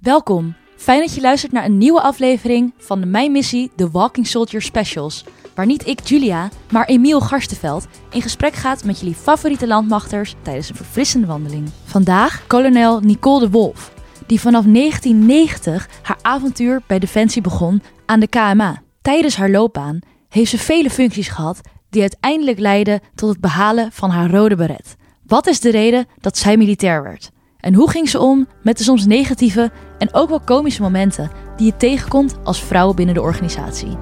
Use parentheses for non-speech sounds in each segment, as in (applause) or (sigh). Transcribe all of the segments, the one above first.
Welkom. Fijn dat je luistert naar een nieuwe aflevering van de Mijn Missie The Walking Soldier Specials. Waar niet ik, Julia, maar Emiel Garstenveld in gesprek gaat met jullie favoriete landmachters tijdens een verfrissende wandeling. Vandaag kolonel Nicole de Wolf, die vanaf 1990 haar avontuur bij Defensie begon aan de KMA. Tijdens haar loopbaan heeft ze vele functies gehad die uiteindelijk leidden tot het behalen van haar rode beret. Wat is de reden dat zij militair werd? En hoe ging ze om met de soms negatieve en ook wel komische momenten die je tegenkomt als vrouw binnen de organisatie?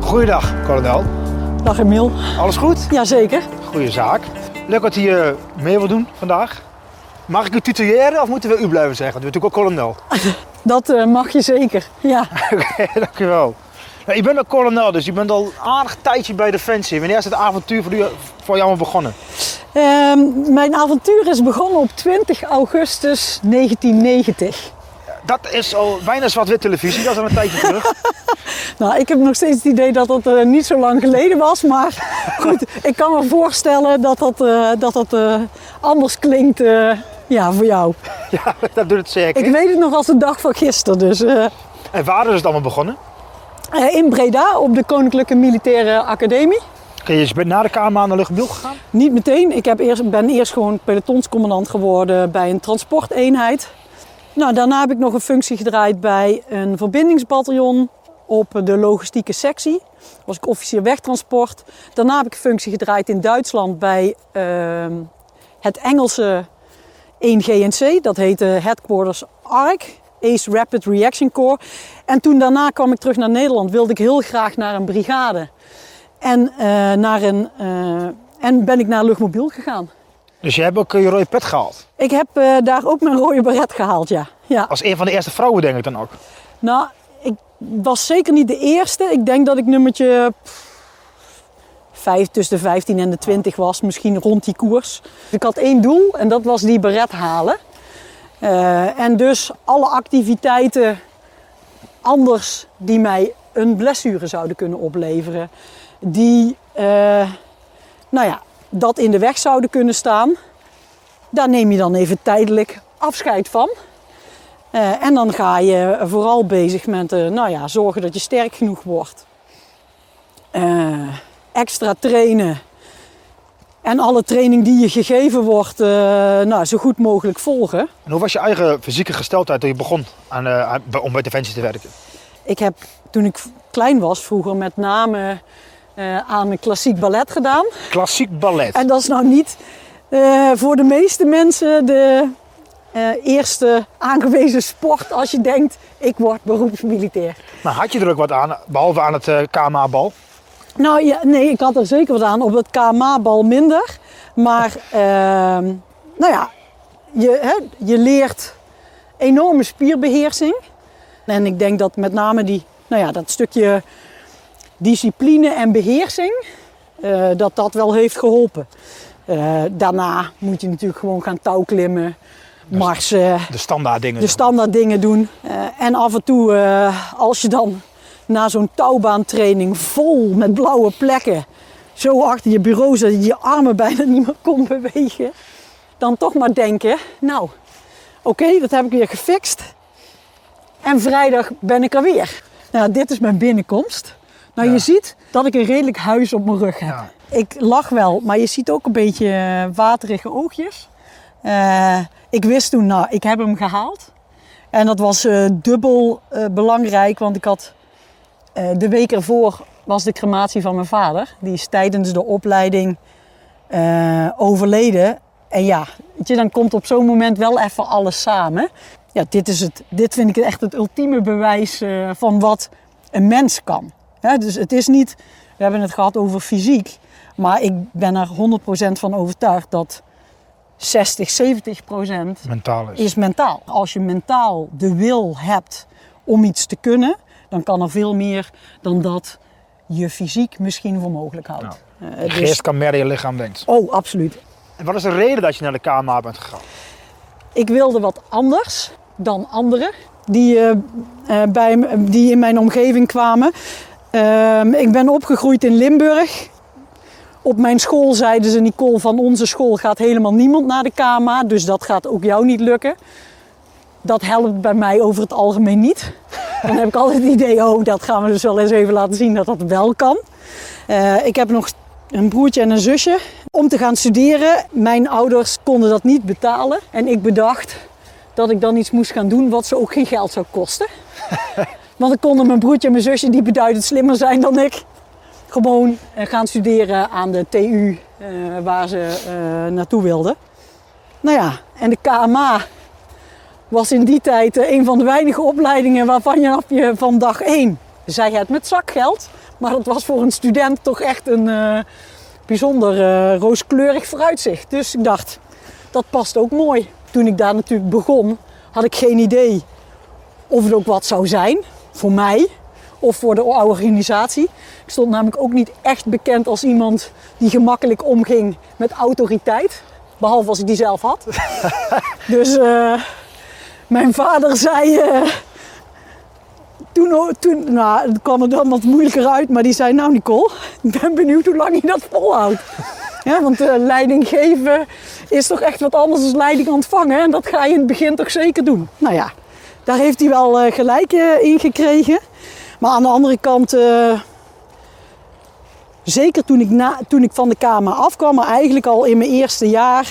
Goeiedag, kolonel. Dag Emiel. Alles goed? Jazeker. Goeie zaak. Leuk dat u uh, mee wil doen vandaag. Mag ik u tutoyeren of moeten we u blijven zeggen? Want u bent natuurlijk ook kolonel. (laughs) Dat uh, mag je zeker, ja. (laughs) Oké, dank u wel. Nou, je bent een kolonel, dus je bent al een aardig tijdje bij Defensie. Wanneer is het avontuur voor, u, voor jou begonnen? Uh, mijn avontuur is begonnen op 20 augustus 1990. Dat is al bijna zwart-wit televisie, dat is al een tijdje terug. (laughs) nou, ik heb nog steeds het idee dat dat uh, niet zo lang geleden was. Maar (laughs) goed, ik kan me voorstellen dat dat, uh, dat, dat uh, anders klinkt ja, voor jou. (laughs) Ja, dat doet het zeker. Ik weet het nog als de dag van gisteren. Dus, en waar is het allemaal begonnen? in Breda, op de Koninklijke Militaire Academie. Je bent na de KMA naar Luchtmobiel gegaan? Niet meteen. Ik heb eerst, ben eerst gewoon pelotonscommandant geworden bij een transporteenheid. Nou, daarna heb ik nog een functie gedraaid bij een verbindingsbataljon op de logistieke sectie. was ik officier wegtransport. Daarna heb ik een functie gedraaid in Duitsland bij uh, het Engelse 1GNC. Dat heette Headquarters ARC, Ace Rapid Reaction Corps. En toen daarna kwam ik terug naar Nederland. Wilde ik heel graag naar een brigade. En, uh, naar een, uh, en ben ik naar luchtmobiel gegaan. Dus je hebt ook je rode pet gehaald? Ik heb daar ook mijn rode beret gehaald, ja. ja. Als een van de eerste vrouwen denk ik dan ook? Nou, ik was zeker niet de eerste. Ik denk dat ik nummertje vijf, tussen de 15 en de 20 was, misschien rond die koers. Ik had één doel en dat was die beret halen. Uh, en dus alle activiteiten anders die mij een blessure zouden kunnen opleveren, die uh, nou ja, dat in de weg zouden kunnen staan, daar neem je dan even tijdelijk afscheid van. Uh, en dan ga je vooral bezig met uh, nou ja, zorgen dat je sterk genoeg wordt. Extra trainen. En alle training die je gegeven wordt, nou, zo goed mogelijk volgen. En hoe was je eigen fysieke gesteldheid toen je begon aan, om bij Defensie te werken? Ik heb toen ik klein was vroeger met name uh, aan klassiek ballet gedaan. Klassiek ballet. En dat is nou niet uh, voor de meeste mensen de uh, eerste aangewezen sport als je denkt ik word beroepsmilitair. Maar had je er ook wat aan, behalve aan het KMA-bal? Nou ja, nee, ik had er zeker wat aan. Op het KMA-bal minder. Maar ehm, nou ja, je, hè, je leert enorme spierbeheersing. En ik denk dat met name die, nou ja, dat stukje discipline en beheersing, uh, dat dat wel heeft geholpen. Uh, daarna moet je natuurlijk gewoon gaan touwklimmen, marsen. De standaard dingen De doen. standaard dingen doen. Uh, en af en toe, als je dan na zo'n touwbaantraining vol met blauwe plekken zo achter je bureau zit dat je je armen bijna niet meer kon bewegen, dan toch maar denken, nou, oké, okay, dat heb ik weer gefixt. En vrijdag ben ik er weer. Nou, dit is mijn binnenkomst. Nou, Ja. je ziet dat ik een redelijk huis op mijn rug heb. Ja. Ik lach wel, maar je ziet ook een beetje eh, waterige oogjes. Eh, ik wist toen, nou, ik heb hem gehaald. En dat was eh, dubbel belangrijk, want ik had de week ervoor was de crematie van mijn vader. Die is tijdens de opleiding overleden. En ja, weet je, dan komt op zo'n moment wel even alles samen. Ja, dit, is het, dit vind ik echt het ultieme bewijs van wat een mens kan. Dus het is niet, we hebben het gehad over fysiek, maar ik ben er 100% van overtuigd dat 60, 70% Mentaal is. is mentaal. Als je mentaal de wil hebt om iets te kunnen, dan kan er veel meer dan dat je fysiek misschien voor mogelijk houdt. Eh, Je geest kan meer dan je lichaam denkt. Oh, absoluut. En wat is de reden dat je naar de KMA bent gegaan? Ik wilde wat anders dan anderen die, eh, eh, bij, die in mijn omgeving kwamen. Ehm, ik ben opgegroeid in Limburg. Op mijn school zeiden ze, Nicole, van onze school gaat helemaal niemand naar de KMA, dus dat gaat ook jou niet lukken. Dat helpt bij mij over het algemeen niet. Dan heb ik altijd het idee, oh, dat gaan we dus wel eens even laten zien dat dat wel kan. Eh, ik heb nog een broertje en een zusje om te gaan studeren. Mijn ouders konden dat niet betalen. En ik bedacht dat ik dan iets moest gaan doen wat ze ook geen geld zou kosten. Want ik konden mijn broertje en mijn zusje, die beduidend slimmer zijn dan ik, gewoon eh, gaan studeren aan de TU eh, waar ze eh, naartoe wilden. Nou ja, en de KMA was in die tijd een van de weinige opleidingen waarvan je, je van dag één zei het met zakgeld. Maar dat was voor een student toch echt een bijzonder rooskleurig vooruitzicht. Dus ik dacht, dat past ook mooi. Toen ik daar natuurlijk begon, had ik geen idee of het ook wat zou zijn voor mij of voor de organisatie. Ik stond namelijk ook niet echt bekend als iemand die gemakkelijk omging met autoriteit. Behalve als ik die zelf had. (laughs) dus uh, mijn vader zei. Uh, toen, toen nou, het kwam er dan wat moeilijker uit, maar die zei: Nou, Nicole, ik ben benieuwd hoe lang je dat volhoudt. (laughs) Ja, want uh, leiding geven is toch echt wat anders dan leiding ontvangen. En dat ga je in het begin toch zeker doen. Nou ja, daar heeft hij wel uh, gelijk uh, in gekregen. Maar aan de andere kant, uh, zeker toen ik, na, toen ik van de kamer afkwam, maar eigenlijk al in mijn eerste jaar,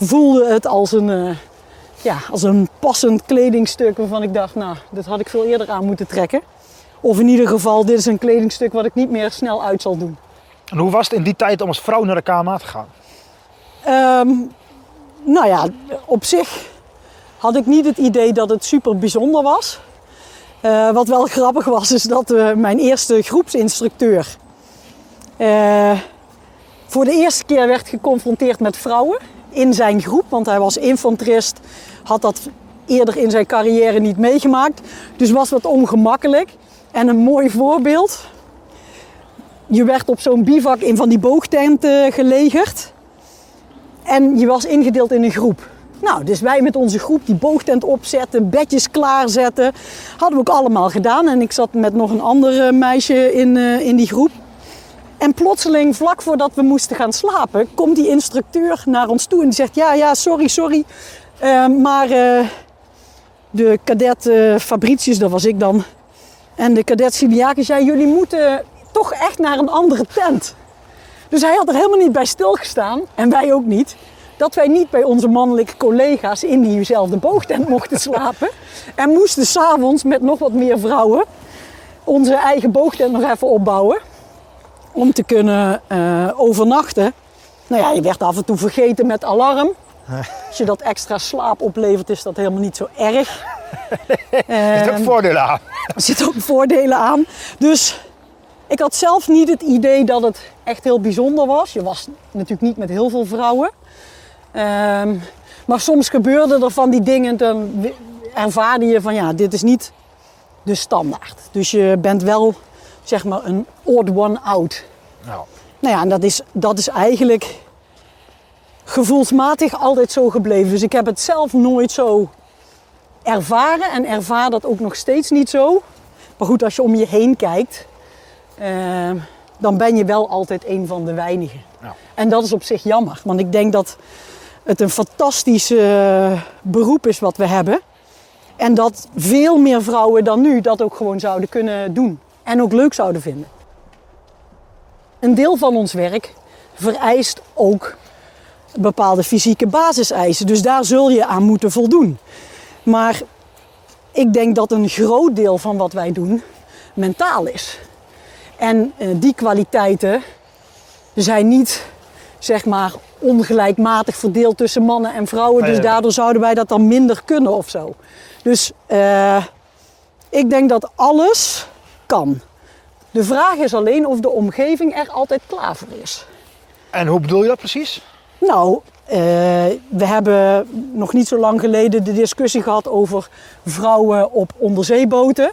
voelde het als een, ja, als een passend kledingstuk waarvan ik dacht, nou, dit had ik veel eerder aan moeten trekken. Of in ieder geval, dit is een kledingstuk wat ik niet meer snel uit zal doen. En hoe was het in die tijd om als vrouw naar de KMA te gaan? Um, nou ja, op zich had ik niet het idee dat het super bijzonder was. Uh, wat wel grappig was, is dat uh, mijn eerste groepsinstructeur uh, voor de eerste keer werd geconfronteerd met vrouwen in zijn groep. Want hij was infanterist, had dat eerder in zijn carrière niet meegemaakt. Dus was wat ongemakkelijk. En een mooi voorbeeld. Je werd op zo'n bivak in van die boogtenten gelegerd. En je was ingedeeld in een groep. Nou, dus wij met onze groep die boogtent opzetten, bedjes klaarzetten. Hadden we ook allemaal gedaan. En ik zat met nog een ander meisje in, uh, in die groep. En plotseling, vlak voordat we moesten gaan slapen, komt die instructeur naar ons toe en die zegt: Ja, ja, sorry, sorry. Uh, maar de kadet Fabricius, dat was ik dan. En de kadet Siliakis zei: Jullie moeten toch echt naar een andere tent. Dus hij had er helemaal niet bij stilgestaan. En wij ook niet dat wij niet bij onze mannelijke collega's in diezelfde boogtent mochten slapen. (laughs) En moesten s'avonds met nog wat meer vrouwen onze eigen boogtent nog even opbouwen. Om te kunnen uh, overnachten. Nou ja, je werd af en toe vergeten met alarm. (laughs) Als je dat extra slaap oplevert, is dat helemaal niet zo erg. (laughs) er zitten ook voordelen aan. Er zitten ook voordelen aan. Dus ik had zelf niet het idee dat het echt heel bijzonder was. Je was natuurlijk niet met heel veel vrouwen. Um, maar soms gebeurde er van die dingen, dan ervaarde je van ja, dit is niet de standaard. Dus je bent wel zeg maar een odd one out. Nou, nou ja, en dat is, dat is eigenlijk gevoelsmatig altijd zo gebleven. Dus ik heb het zelf nooit zo ervaren en ervaar dat ook nog steeds niet zo. Maar goed, als je om je heen kijkt, uh, dan ben je wel altijd een van de weinigen. Nou. En dat is op zich jammer, want ik denk dat het een fantastisch uh, beroep is wat we hebben. En dat veel meer vrouwen dan nu dat ook gewoon zouden kunnen doen. En ook leuk zouden vinden. Een deel van ons werk vereist ook bepaalde fysieke basiseisen. Dus daar zul je aan moeten voldoen. Maar ik denk dat een groot deel van wat wij doen mentaal is. En uh, die kwaliteiten zijn niet zeg maar ongelijkmatig verdeeld tussen mannen en vrouwen. Dus daardoor zouden wij dat dan minder kunnen of zo. Dus uh, ik denk dat alles kan. De vraag is alleen of de omgeving er altijd klaar voor is. En hoe bedoel je dat precies? Nou, uh, we hebben nog niet zo lang geleden de discussie gehad over vrouwen op onderzeeboten.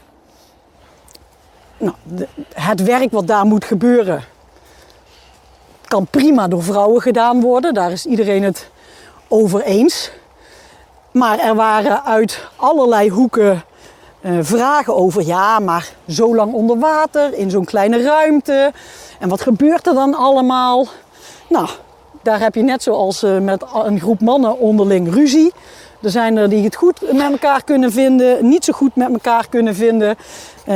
Nou, de, het werk wat daar moet gebeuren, kan prima door vrouwen gedaan worden. Daar is iedereen het over eens. Maar er waren uit allerlei hoeken uh, vragen over, ja, maar zo lang onder water, in zo'n kleine ruimte. En wat gebeurt er dan allemaal? Nou, daar heb je net zoals uh, met een groep mannen onderling ruzie. Er zijn er die het goed met elkaar kunnen vinden, niet zo goed met elkaar kunnen vinden. Eh,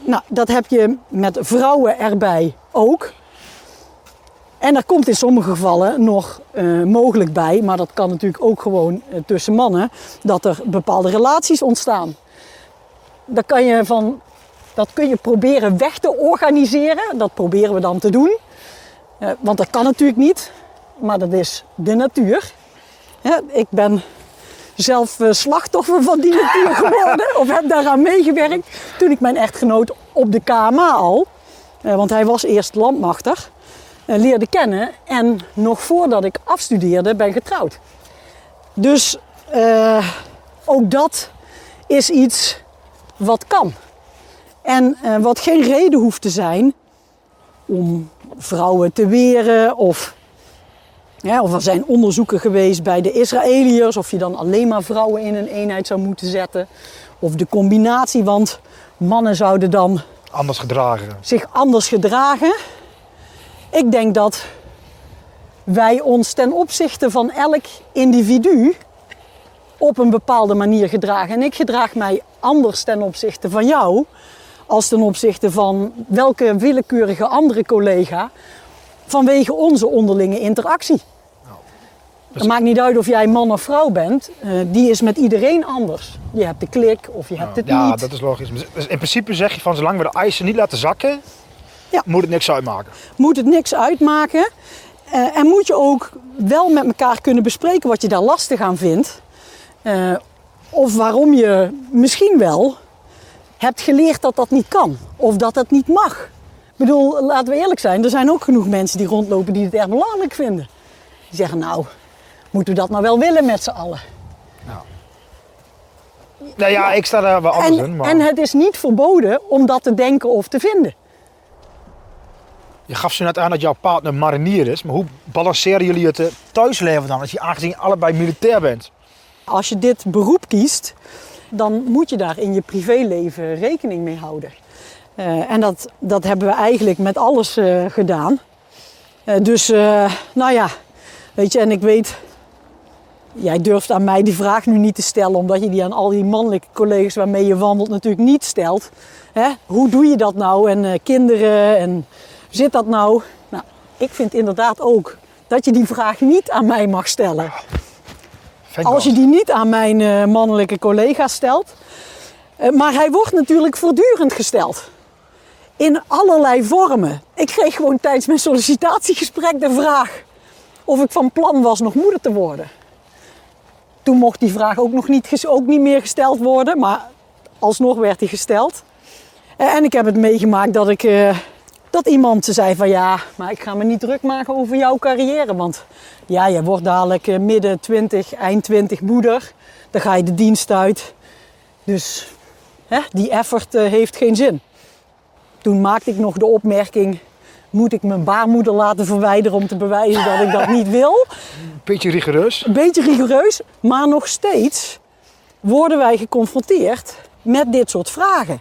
nou, dat heb je met vrouwen erbij ook. En daar komt in sommige gevallen nog eh, mogelijk bij, maar dat kan natuurlijk ook gewoon eh, tussen mannen, dat er bepaalde relaties ontstaan. Daar kan je van, dat kun je proberen weg te organiseren. Dat proberen we dan te doen. Eh, want dat kan natuurlijk niet, maar dat is de natuur. Ja, ik ben zelf slachtoffer van die natuur (laughs) geworden, of heb daaraan meegewerkt toen ik mijn echtgenoot op de KMA al, want hij was eerst landmachter, leerde kennen en nog voordat ik afstudeerde ben getrouwd. Dus eh, ook dat is iets wat kan. En eh, wat geen reden hoeft te zijn om vrouwen te weren of, ja, of er zijn onderzoeken geweest bij de Israëliërs of je dan alleen maar vrouwen in een eenheid zou moeten zetten. Of de combinatie, want mannen zouden dan Anders gedragen. zich anders gedragen. Ik denk dat wij ons ten opzichte van elk individu op een bepaalde manier gedragen. En ik gedraag mij anders ten opzichte van jou als ten opzichte van welke willekeurige andere collega vanwege onze onderlinge interactie. Het maakt niet uit of jij man of vrouw bent, eh, die is met iedereen anders. Je hebt de klik of je hebt het ja, niet. dat is logisch. Dus in principe zeg je van zolang we de eisen niet laten zakken, Ja. moet het niks uitmaken. moet het niks uitmaken. Eh, en moet je ook wel met elkaar kunnen bespreken wat je daar lastig aan vindt. Eh, of waarom je misschien wel hebt geleerd dat dat niet kan. Of dat dat niet mag. Ik bedoel, laten we eerlijk zijn. Er zijn ook genoeg mensen die rondlopen die het erg belangrijk vinden. Die zeggen, nou, moeten we dat nou wel willen met z'n allen? Nou ja, ik sta daar wel anders in. En, Maar en het is niet verboden om dat te denken of te vinden. Je gaf zo net aan dat jouw partner marinier is. Maar hoe balanceren jullie het eh, thuisleven dan? Als je aangezien allebei militair bent. Als je dit beroep kiest, dan moet je daar in je privéleven rekening mee houden. Eh, en dat, dat hebben we eigenlijk met alles eh, gedaan. Dus, nou ja, weet je, en ik weet, jij durft aan mij die vraag nu niet te stellen, omdat je die aan al die mannelijke collega's waarmee je wandelt natuurlijk niet stelt. Hè? Hoe doe je dat nou? En kinderen, en zit dat nou? Nou, ik vind inderdaad ook dat je die vraag niet aan mij mag stellen. Ik Als je die niet aan mijn eh, mannelijke collega's stelt. Eh, maar hij wordt natuurlijk voortdurend gesteld. In allerlei vormen. Ik kreeg gewoon tijdens mijn sollicitatiegesprek de vraag of ik van plan was nog moeder te worden. Toen mocht die vraag ook nog niet, ook niet meer gesteld worden, maar alsnog werd die gesteld. Eh, en ik heb het meegemaakt dat ik eh, dat iemand zei van ja, maar ik ga me niet druk maken over jouw carrière. Want ja, je wordt dadelijk eh, midden 20, eind 20 moeder. Dan ga je de dienst uit. Dus hè, die effort eh, heeft geen zin. Toen maakte ik nog de opmerking, moet ik mijn baarmoeder laten verwijderen om te bewijzen dat ik dat niet wil? (laughs) Beetje rigoureus. Een beetje rigoureus, maar nog steeds worden wij geconfronteerd met dit soort vragen.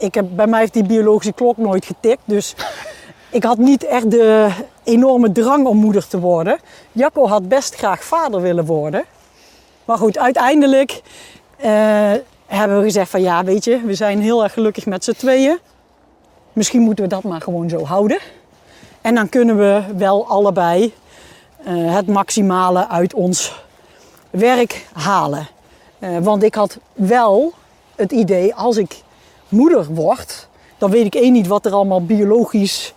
Ik heb, bij mij heeft die biologische klok nooit getikt, dus (laughs) ik had niet echt de enorme drang om moeder te worden. Jacco had best graag vader willen worden. Maar goed, uiteindelijk eh, hebben we gezegd van ja, weet je, we zijn heel erg gelukkig met z'n tweeën. Misschien moeten we dat maar gewoon zo houden. En dan kunnen we wel allebei eh, het maximale uit ons werk halen. Eh, want ik had wel het idee, als ik moeder word, dan weet ik één niet wat er allemaal biologisch,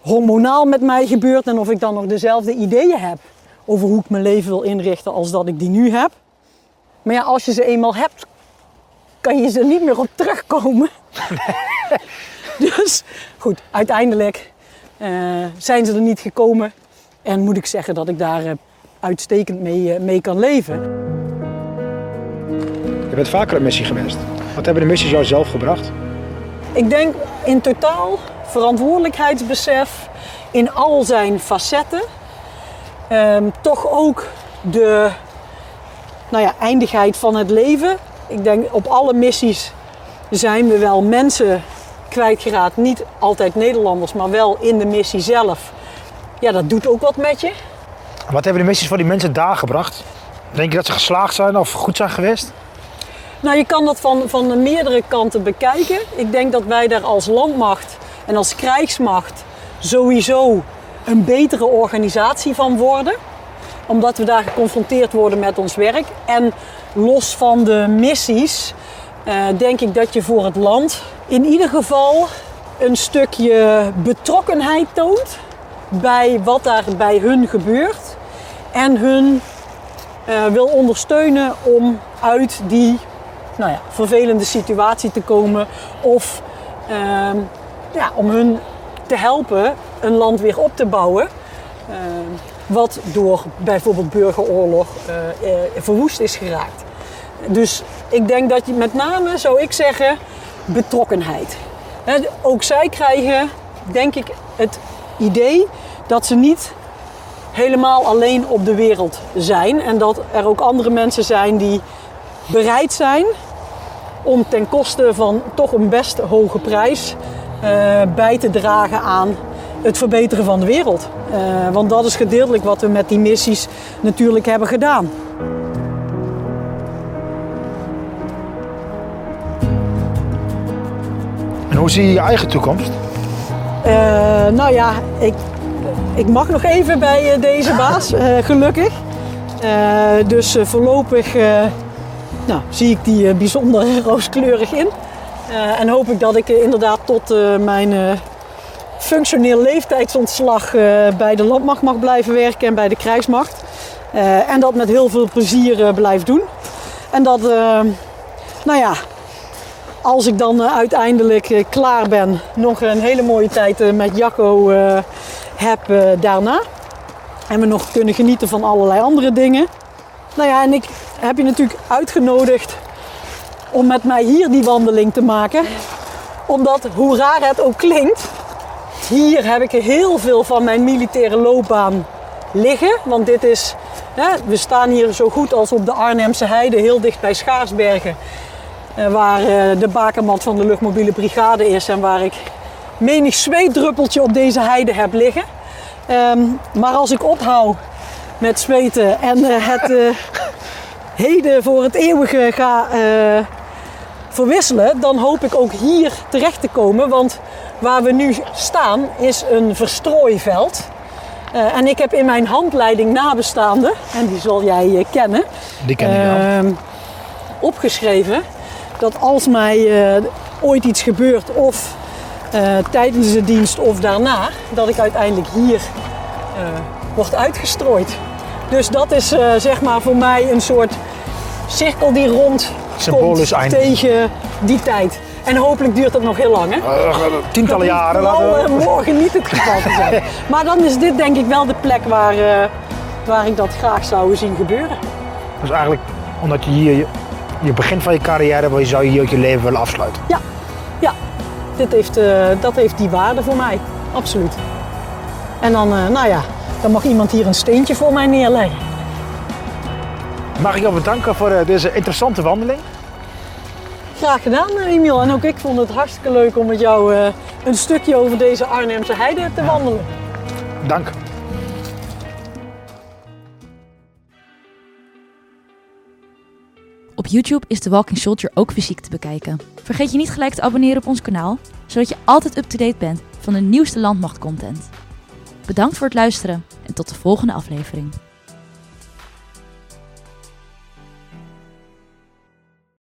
hormonaal met mij gebeurt en of ik dan nog dezelfde ideeën heb over hoe ik mijn leven wil inrichten als dat ik die nu heb. Maar ja, als je ze eenmaal hebt, kan je ze niet meer op terugkomen. (laughs) dus goed, uiteindelijk eh, zijn ze er niet gekomen. En moet ik zeggen dat ik daar eh, uitstekend mee, eh, mee kan leven. Je bent vaker op missie geweest. Wat hebben de missies jou zelf gebracht? Ik denk in totaal verantwoordelijkheidsbesef in al zijn facetten. Ehm, toch ook de nou ja, eindigheid van het leven. Ik denk op alle missies zijn we wel mensen kwijtgeraakt. Niet altijd Nederlanders, maar wel in de missie zelf. Ja, dat doet ook wat met je. Wat hebben de missies voor die mensen daar gebracht? Denk je dat ze geslaagd zijn of goed zijn geweest? Nou, je kan dat van, van meerdere kanten bekijken. Ik denk dat wij daar als landmacht en als krijgsmacht sowieso een betere organisatie van worden. Omdat we daar geconfronteerd worden met ons werk. En los van de missies, eh, denk ik dat je voor het land in ieder geval een stukje betrokkenheid toont bij wat daar bij hun gebeurt. En hun eh, wil ondersteunen om uit die nou ja, vervelende situatie te komen. Of ehm, ja, om hun te helpen een land weer op te bouwen. ehm, wat door bijvoorbeeld burgeroorlog eh, eh, verwoest is geraakt. Dus ik denk dat je met name, zou ik zeggen, betrokkenheid. Ook zij krijgen, denk ik, het idee dat ze niet helemaal alleen op de wereld zijn. En dat er ook andere mensen zijn die bereid zijn om ten koste van toch een best hoge prijs eh, bij te dragen aan het verbeteren van de wereld. Eh, want dat is gedeeltelijk wat we met die missies natuurlijk hebben gedaan. En hoe zie je je eigen toekomst? Eh, nou ja, ik, ik mag nog even bij deze baas, gelukkig. Dus voorlopig nou, zie ik die eh, bijzonder (laughs) rooskleurig in. Eh, en hoop ik dat ik eh, inderdaad tot mijn functioneel leeftijdsontslag bij de landmacht mag blijven werken en bij de krijgsmacht. En dat met heel veel plezier blijf doen. En dat, eh, nou ja, als ik dan uiteindelijk klaar ben, nog een hele mooie tijd met Jacco heb daarna. En we nog kunnen genieten van allerlei andere dingen. Nou ja, en ik heb je natuurlijk uitgenodigd om met mij hier die wandeling te maken. Omdat, hoe raar het ook klinkt, hier heb ik heel veel van mijn militaire loopbaan liggen. Want dit is, hè, we staan hier zo goed als op de Arnhemse heide, heel dicht bij Schaarsbergen. Eh, waar eh, de bakermat van de luchtmobiele brigade is en waar ik menig zweetdruppeltje op deze heide heb liggen. Ehm, maar als ik ophoud met zweten en eh, het heden voor het eeuwige ga eh, verwisselen, dan hoop ik ook hier terecht te komen. Want waar we nu staan is een verstrooiveld. Eh, en ik heb in mijn handleiding nabestaanden, en die zal jij eh, kennen, Die ken ik. Ehm, opgeschreven dat als mij ooit iets gebeurt of tijdens de dienst of daarna, dat ik uiteindelijk hier word uitgestrooid. Dus dat is zeg maar voor mij een soort cirkel die rond Symbolisch komt einde. tegen die tijd. En hopelijk duurt dat nog heel lang. Hè? Tientallen jaren. We- eh, morgen niet het geval te zijn. (laughs) maar dan is dit denk ik wel de plek waar, eh, waar ik dat graag zou zien gebeuren. Dus eigenlijk omdat je hier je, je begin van je carrière, wil je zou je hier ook je leven willen afsluiten. Ja, ja. Dit heeft, eh, dat heeft die waarde voor mij. Absoluut. En dan, eh, nou ja, dan mag iemand hier een steentje voor mij neerleggen. Mag ik jou bedanken voor eh, deze interessante wandeling. Graag gedaan, eh, Emiel. En ook ik vond het hartstikke leuk om met jou eh, een stukje over deze Arnhemse heide te wandelen. Dank. Op YouTube is The Walking Soldier ook fysiek te bekijken. Vergeet je niet gelijk te abonneren op ons kanaal, zodat je altijd up-to-date bent van de nieuwste landmachtcontent. Bedankt voor het luisteren en tot de volgende aflevering.